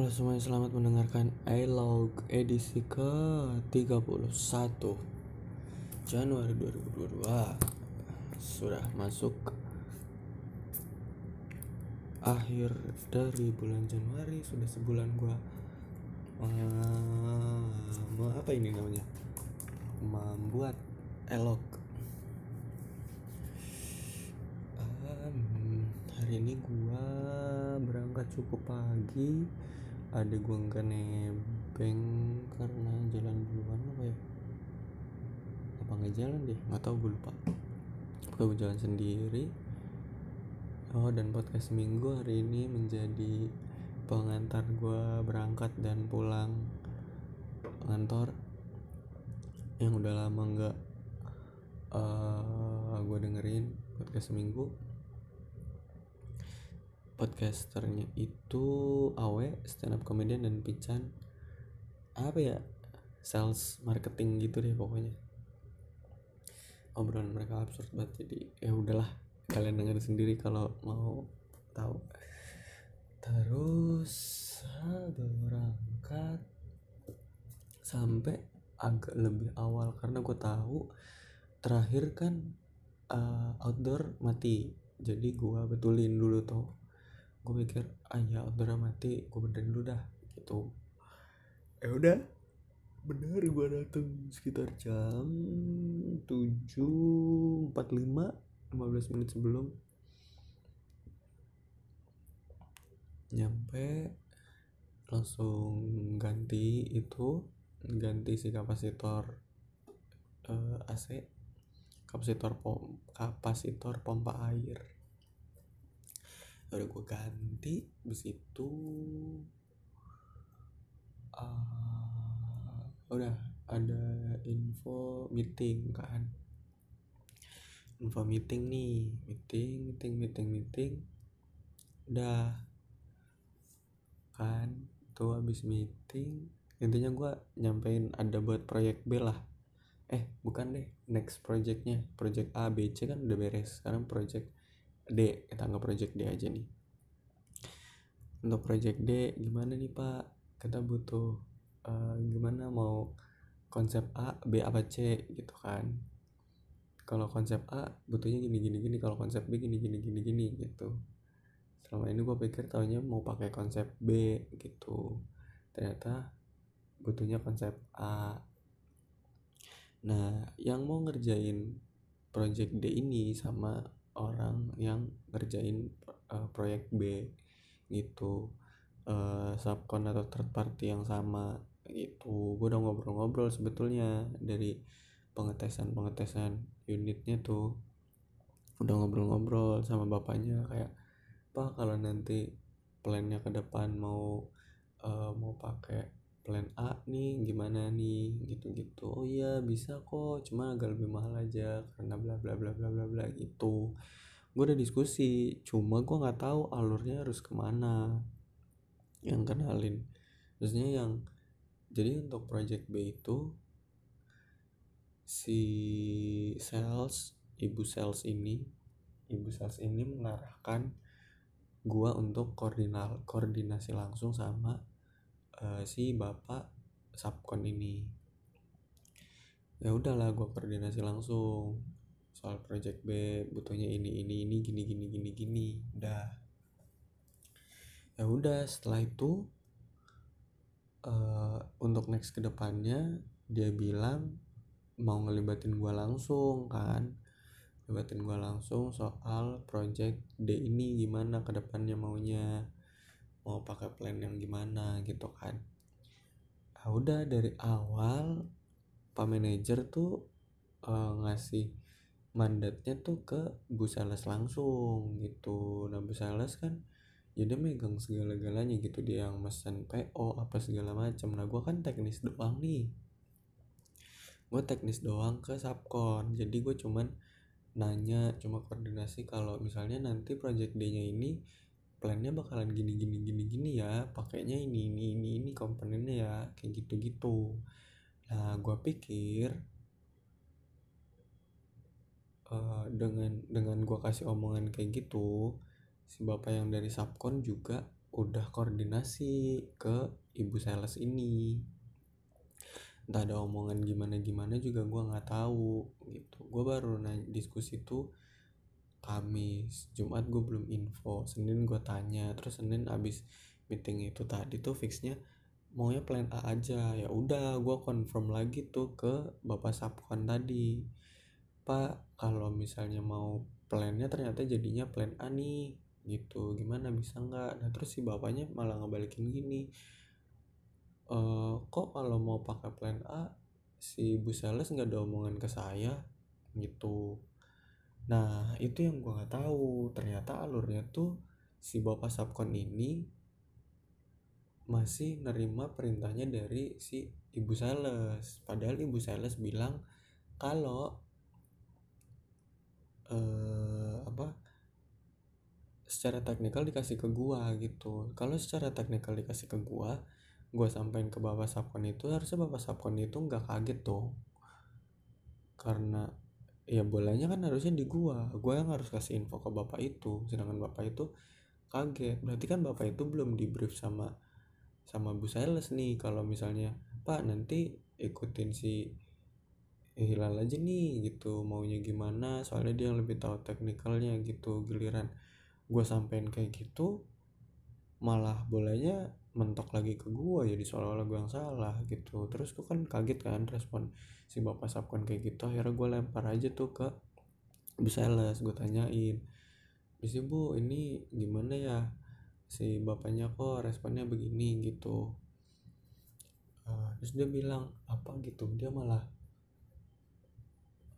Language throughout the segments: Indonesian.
Halo semuanya, selamat mendengarkan iLog edisi ke-31 Januari 2022 Sudah masuk akhir dari bulan Januari Sudah sebulan gua uh, apa ini namanya? Membuat elog um, Hari ini gua berangkat cukup pagi ada gua nggak nebeng karena jalan duluan apa ya? Apa nggak jalan deh? Nggak tahu gue lupa. Gue jalan sendiri. Oh dan podcast minggu hari ini menjadi pengantar gue berangkat dan pulang kantor yang udah lama nggak uh, gue dengerin podcast minggu podcasternya itu Awe stand up comedian dan Pican. Apa ya? Sales marketing gitu deh pokoknya. Obrolan mereka absurd banget jadi ya udahlah kalian dengar sendiri kalau mau tahu. Terus berangkat. Sampai agak lebih awal karena gue tahu terakhir kan uh, outdoor mati. Jadi gue betulin dulu tuh gue mikir ah ya udah mati gue benerin dulu dah gitu. Ya udah bener gue dateng sekitar jam 7.45 15 menit sebelum. Nyampe langsung ganti itu ganti si kapasitor uh, eh, AC kapasitor pom kapasitor pompa air udah gue ganti bis itu uh, udah ada info meeting kan. Info meeting nih meeting meeting meeting meeting. Udah. Kan tuh habis meeting intinya gue nyampein ada buat proyek B lah. Eh bukan deh next projectnya. Project A B C kan udah beres. Sekarang project D kita anggap project D aja nih. Untuk project D gimana nih pak? Kita butuh uh, gimana mau konsep A B apa C gitu kan. Kalau konsep A butuhnya gini gini gini. Kalau konsep B gini gini gini gini gitu. Selama ini gue pikir taunya mau pakai konsep B gitu. Ternyata butuhnya konsep A. Nah yang mau ngerjain project D ini sama orang yang ngerjain uh, proyek B gitu uh, subkon atau third party yang sama gitu. Gue udah ngobrol-ngobrol sebetulnya dari pengetesan pengetesan unitnya tuh. Udah ngobrol-ngobrol sama bapaknya kayak pak kalau nanti plannya ke depan mau uh, mau pakai plan A nih gimana nih gitu-gitu. Oh iya bisa kok cuma agak lebih mahal aja karena bla bla bla bla bla bla gitu. Gue udah diskusi cuma gue nggak tahu alurnya harus ke mana yang kenalin. Maksudnya yang jadi untuk project B itu si sales ibu sales ini ibu sales ini mengarahkan gua untuk koordinal koordinasi langsung sama uh, si bapak subkon ini. Ya udahlah gue koordinasi langsung. Soal project B butuhnya ini ini ini gini gini gini gini. Udah. Ya udah setelah itu uh, untuk next ke depannya dia bilang mau ngelibatin gue langsung kan. Ngelibatin gue langsung soal project D ini gimana ke depannya maunya mau pakai plan yang gimana gitu kan. Nah, udah dari awal pak manajer tuh uh, ngasih mandatnya tuh ke Bu Sales langsung gitu. Nah Bu Sales kan jadi ya megang segala-galanya gitu. Dia yang mesen PO apa segala macam nah gue kan teknis doang nih. Gue teknis doang ke subkon jadi gue cuman nanya cuma koordinasi kalau misalnya nanti project D nya ini plannya bakalan gini gini gini gini ya pakainya ini ini ini ini komponennya ya kayak gitu gitu nah gue pikir uh, dengan dengan gue kasih omongan kayak gitu si bapak yang dari subkon juga udah koordinasi ke ibu sales ini. Entah ada omongan gimana gimana juga gue nggak tahu gitu. Gue baru nanya diskusi tuh Kamis Jumat gue belum info Senin gue tanya terus Senin abis meeting itu tadi tuh fixnya maunya plan A aja. Ya udah gue confirm lagi tuh ke bapak Sapkon tadi. Pak kalau misalnya mau plannya ternyata jadinya plan A nih gitu. Gimana bisa nggak? Nah terus si bapaknya malah ngebalikin gini. E, kok kalau mau pakai plan A si bu sales nggak ada omongan ke saya? Gitu nah itu yang gue nggak tahu. Ternyata alurnya tuh si bapak Sapkon ini masih nerima perintahnya dari si ibu sales. Padahal ibu sales bilang kalau eh, apa secara teknikal dikasih ke gua gitu. Kalau secara teknikal dikasih ke gua gua sampaikan ke bapak sapkon itu harusnya bapak sapkon itu nggak kaget tuh karena ya bolanya kan harusnya di gua. Gua yang harus kasih info ke bapak itu. Sedangkan bapak itu kaget. Berarti kan bapak itu belum di brief sama sama Bu Sales nih. Kalau misalnya Pak nanti ikutin si Hilal aja nih gitu. Maunya gimana? Soalnya dia yang lebih tahu teknikalnya gitu giliran gue sampein kayak gitu malah bolanya mentok lagi ke gue jadi seolah-olah gue yang salah gitu. Terus gue kan kaget kan respon si bapak sapkan kayak gitu. Akhirnya gue lempar aja tuh ke Bu Sales gue tanyain bisa bu ini gimana ya? Si bapaknya kok responnya begini gitu. Uh, terus dia bilang apa gitu? Dia malah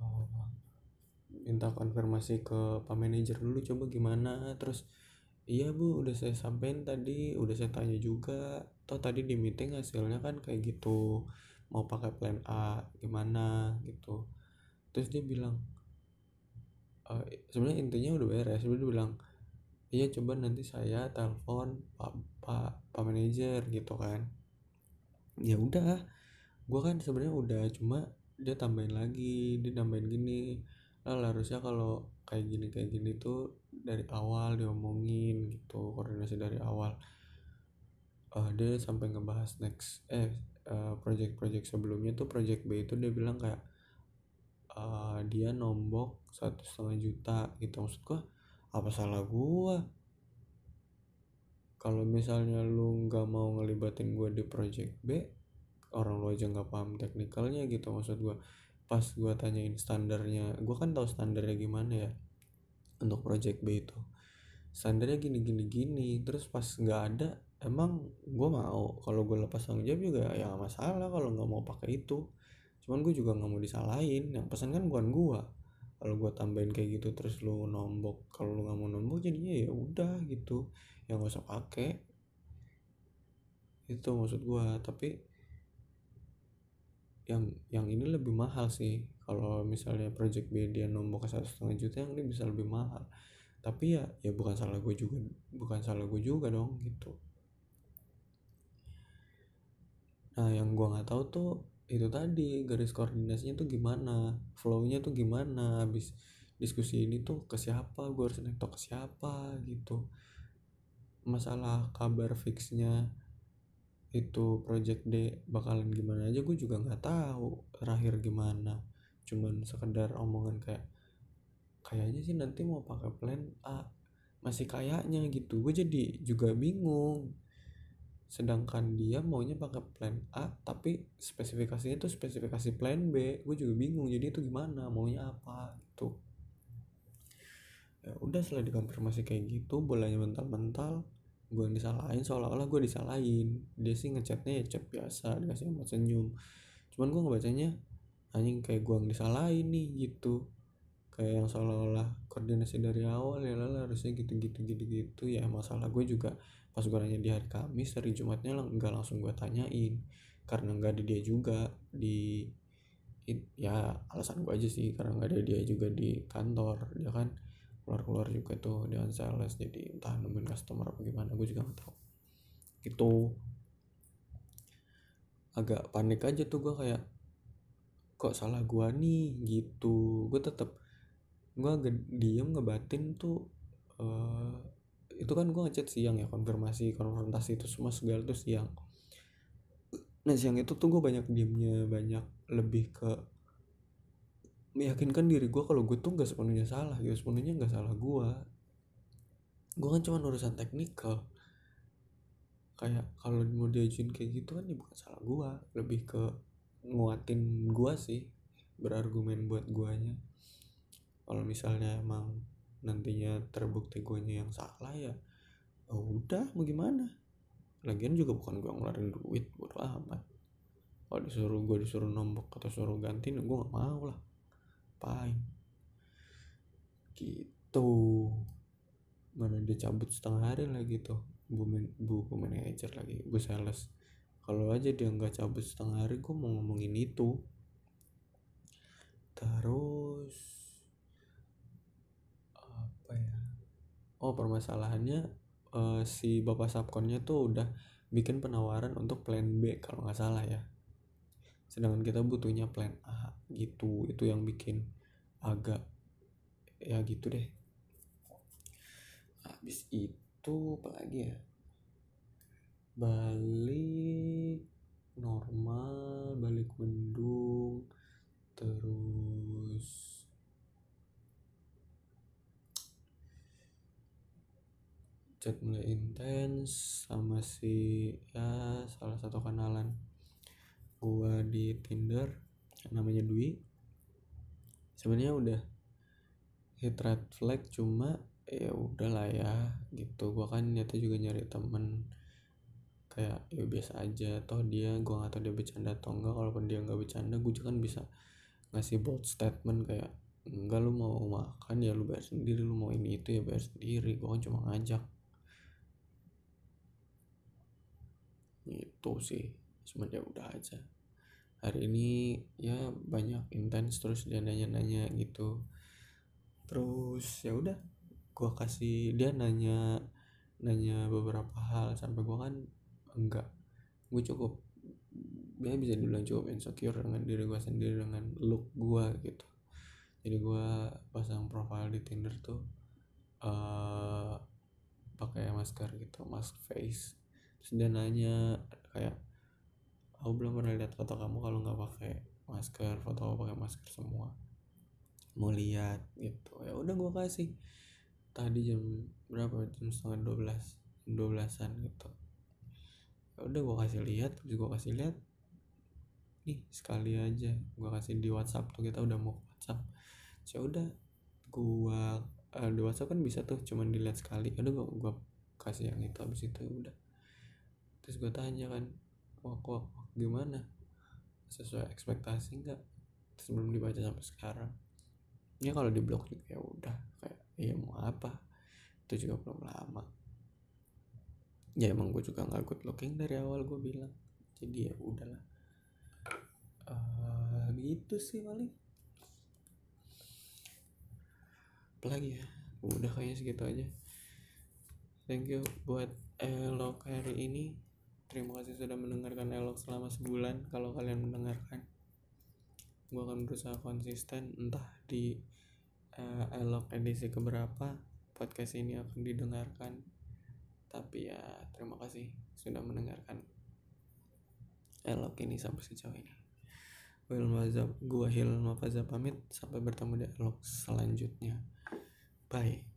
uh, minta konfirmasi ke pak manajer dulu coba gimana? Terus iya bu udah saya sampein tadi udah saya tanya juga. Toh tadi di meeting hasilnya kan kayak gitu. Mau pakai plan A gimana gitu. Terus dia bilang uh, sebenarnya intinya udah beres. Dia bilang iya coba nanti saya telepon pak pak pak manajer gitu kan. Ya udah gue kan sebenarnya udah cuma dia tambahin lagi dia tambahin gini. Lah harusnya kalau kayak gini kayak gini tuh dari awal diomongin gitu koordinasi dari awal. Uh, dia sampai ngebahas next eh uh, project-project sebelumnya tuh project B itu dia bilang kayak uh, dia nombok satu setengah juta gitu. Maksud gue apa salah gua? Kalau misalnya lu nggak mau ngelibatin gua di project B orang lu aja nggak paham teknikalnya gitu maksud gua. Pas gua tanyain standarnya gua kan tahu standarnya gimana ya untuk project B itu. Standarnya gini gini gini terus pas nggak ada emang gue mau. Kalau gue lepas tanggung jawab juga ya gak masalah kalau nggak mau pakai itu. Cuman gue juga nggak mau disalahin. Yang pesan kan bukan gue kalau gue tambahin kayak gitu terus lu nombok kalau lu nggak mau nombok jadinya ya udah gitu. Yang gak usah pakai. Itu maksud gue tapi yang yang ini lebih mahal sih kalau misalnya project B dia nombok ke satu setengah juta yang ini bisa lebih mahal. Tapi ya ya bukan salah gue juga bukan salah gue juga dong gitu. Nah yang gue nggak tahu tuh itu tadi garis koordinasinya tuh gimana flownya tuh gimana habis diskusi ini tuh ke siapa gue harus nektok ke siapa gitu. Masalah kabar fixnya itu project D bakalan gimana aja gue juga nggak tahu terakhir gimana cuman sekedar omongan kayak kayaknya sih nanti mau pakai plan A masih kayaknya gitu. Gue jadi juga bingung. Sedangkan dia maunya pakai plan A tapi spesifikasinya tuh spesifikasi plan B. Gue juga bingung jadi itu gimana maunya apa gitu. Ya udah setelah dikonfirmasi kayak gitu bolanya mental-mental gue yang disalahin seolah-olah gue disalahin. Dia sih ngechatnya ya chat biasa dikasih emot senyum. Cuman gue ngebacanya anjing kayak gue yang disalahin nih gitu. Kayak yang seolah-olah koordinasi dari awal ya lah harusnya gitu gitu gitu gitu. Ya masalah gue juga pas gue nanya di hari Kamis hari Jumatnya nggak langsung gue tanyain. Karena nggak ada dia juga di ya alasan gue aja sih karena nggak ada dia juga di kantor dia kan. Keluar-keluar juga tuh dengan sales jadi entah nemuin customer apa gimana gue juga nggak tahu. Itu agak panik aja tuh gue kayak kok salah gue nih? Gitu. Gue tetap agak diem ngebatin tuh uh, itu kan gue ngechat siang ya konfirmasi konfrontasi itu semua segala tuh siang. Nah siang itu tuh gue banyak diemnya banyak lebih ke meyakinkan diri gue kalau gue tuh nggak sepenuhnya salah gitu sepenuhnya nggak salah gue gue kan cuma urusan teknikal. Kayak kalau mau diajuin kayak gitu kan ya bukan salah gue lebih ke nguatin gue sih berargumen buat guanya. Kalau misalnya emang nantinya terbukti guanya yang salah ya oh udah mau gimana? Lagian juga bukan gue ngeluarin duit bodo amat. Kalau disuruh gue disuruh nombok atau suruh ganti gue gak mau lah. Pain gitu. Mana dia cabut setengah hari lagi tuh. Bu, men, bu, bu manager lagi bu sales kalau aja dia nggak cabut setengah hari gue mau ngomongin itu. Terus apa ya? Oh permasalahannya uh, si bapak subkonnya tuh udah bikin penawaran untuk plan B kalau nggak salah ya. Sedangkan kita butuhnya plan A gitu. Itu yang bikin agak ya gitu deh. Habis itu apa lagi ya balik normal balik mendung terus chat mulai intens sama si ya salah satu kenalan gua di Tinder namanya Dwi. Sebenarnya udah hit red flag cuma ya udahlah ya gitu. Gua kan nyata juga nyari temen kayak ya biasa aja. Toh dia gua nggak tahu dia bercanda atau enggak kalaupun dia nggak bercanda gue juga kan bisa ngasih bold statement kayak enggak lu mau makan ya lu bayar sendiri. Lu mau ini itu ya bayar sendiri. Gua kan cuma ngajak. Itu sih cuma ya udah aja. Hari ini ya banyak intens terus dia nanya-nanya gitu. Terus ya udah gua kasih dia nanya nanya beberapa hal. Sampai gua kan enggak. Gue cukup dia bisa dibilang cukup insecure dengan diri gue sendiri dengan look gue gitu. Jadi gue pasang profile di Tinder tuh uh, pakai masker gitu mask face. Terus dia nanya kayak aku belum pernah lihat foto kamu kalau nggak pakai masker foto aku pakai masker semua. Mau lihat gitu. Ya udah gue kasih. Tadi jam berapa? Jam setengah dua belas dua belasan gitu. ya udah gue kasih lihat terus gue kasih lihat nih sekali aja gue kasih di WhatsApp tuh kita udah mau WhatsApp. Ya udah gue uh, di WhatsApp kan bisa tuh cuman dilihat sekali. Ya udah gue gue kasih yang itu habis itu ya udah. Terus gue tanya kan wah wak gimana? Sesuai ekspektasi nggak terus belum dibaca sampai sekarang? Ya kalau di blog juga ya udah kayak ya mau apa? Itu juga belum lama ya emang gue juga nggak good looking dari awal gue bilang. Jadi ya udahlah. Uh, gitu sih paling. Apalagi ya? Udah kayaknya segitu aja. Thank you buat elok hari ini. Terima kasih sudah mendengarkan elok selama sebulan kalau kalian mendengarkan. Gue akan berusaha konsisten entah di uh, elok edisi keberapa podcast ini akan didengarkan tapi ya terima kasih sudah mendengarkan elok ini sampai sejauh ini Wil Mazab, gua Hil Mafaza pamit sampai bertemu di elok selanjutnya. Bye.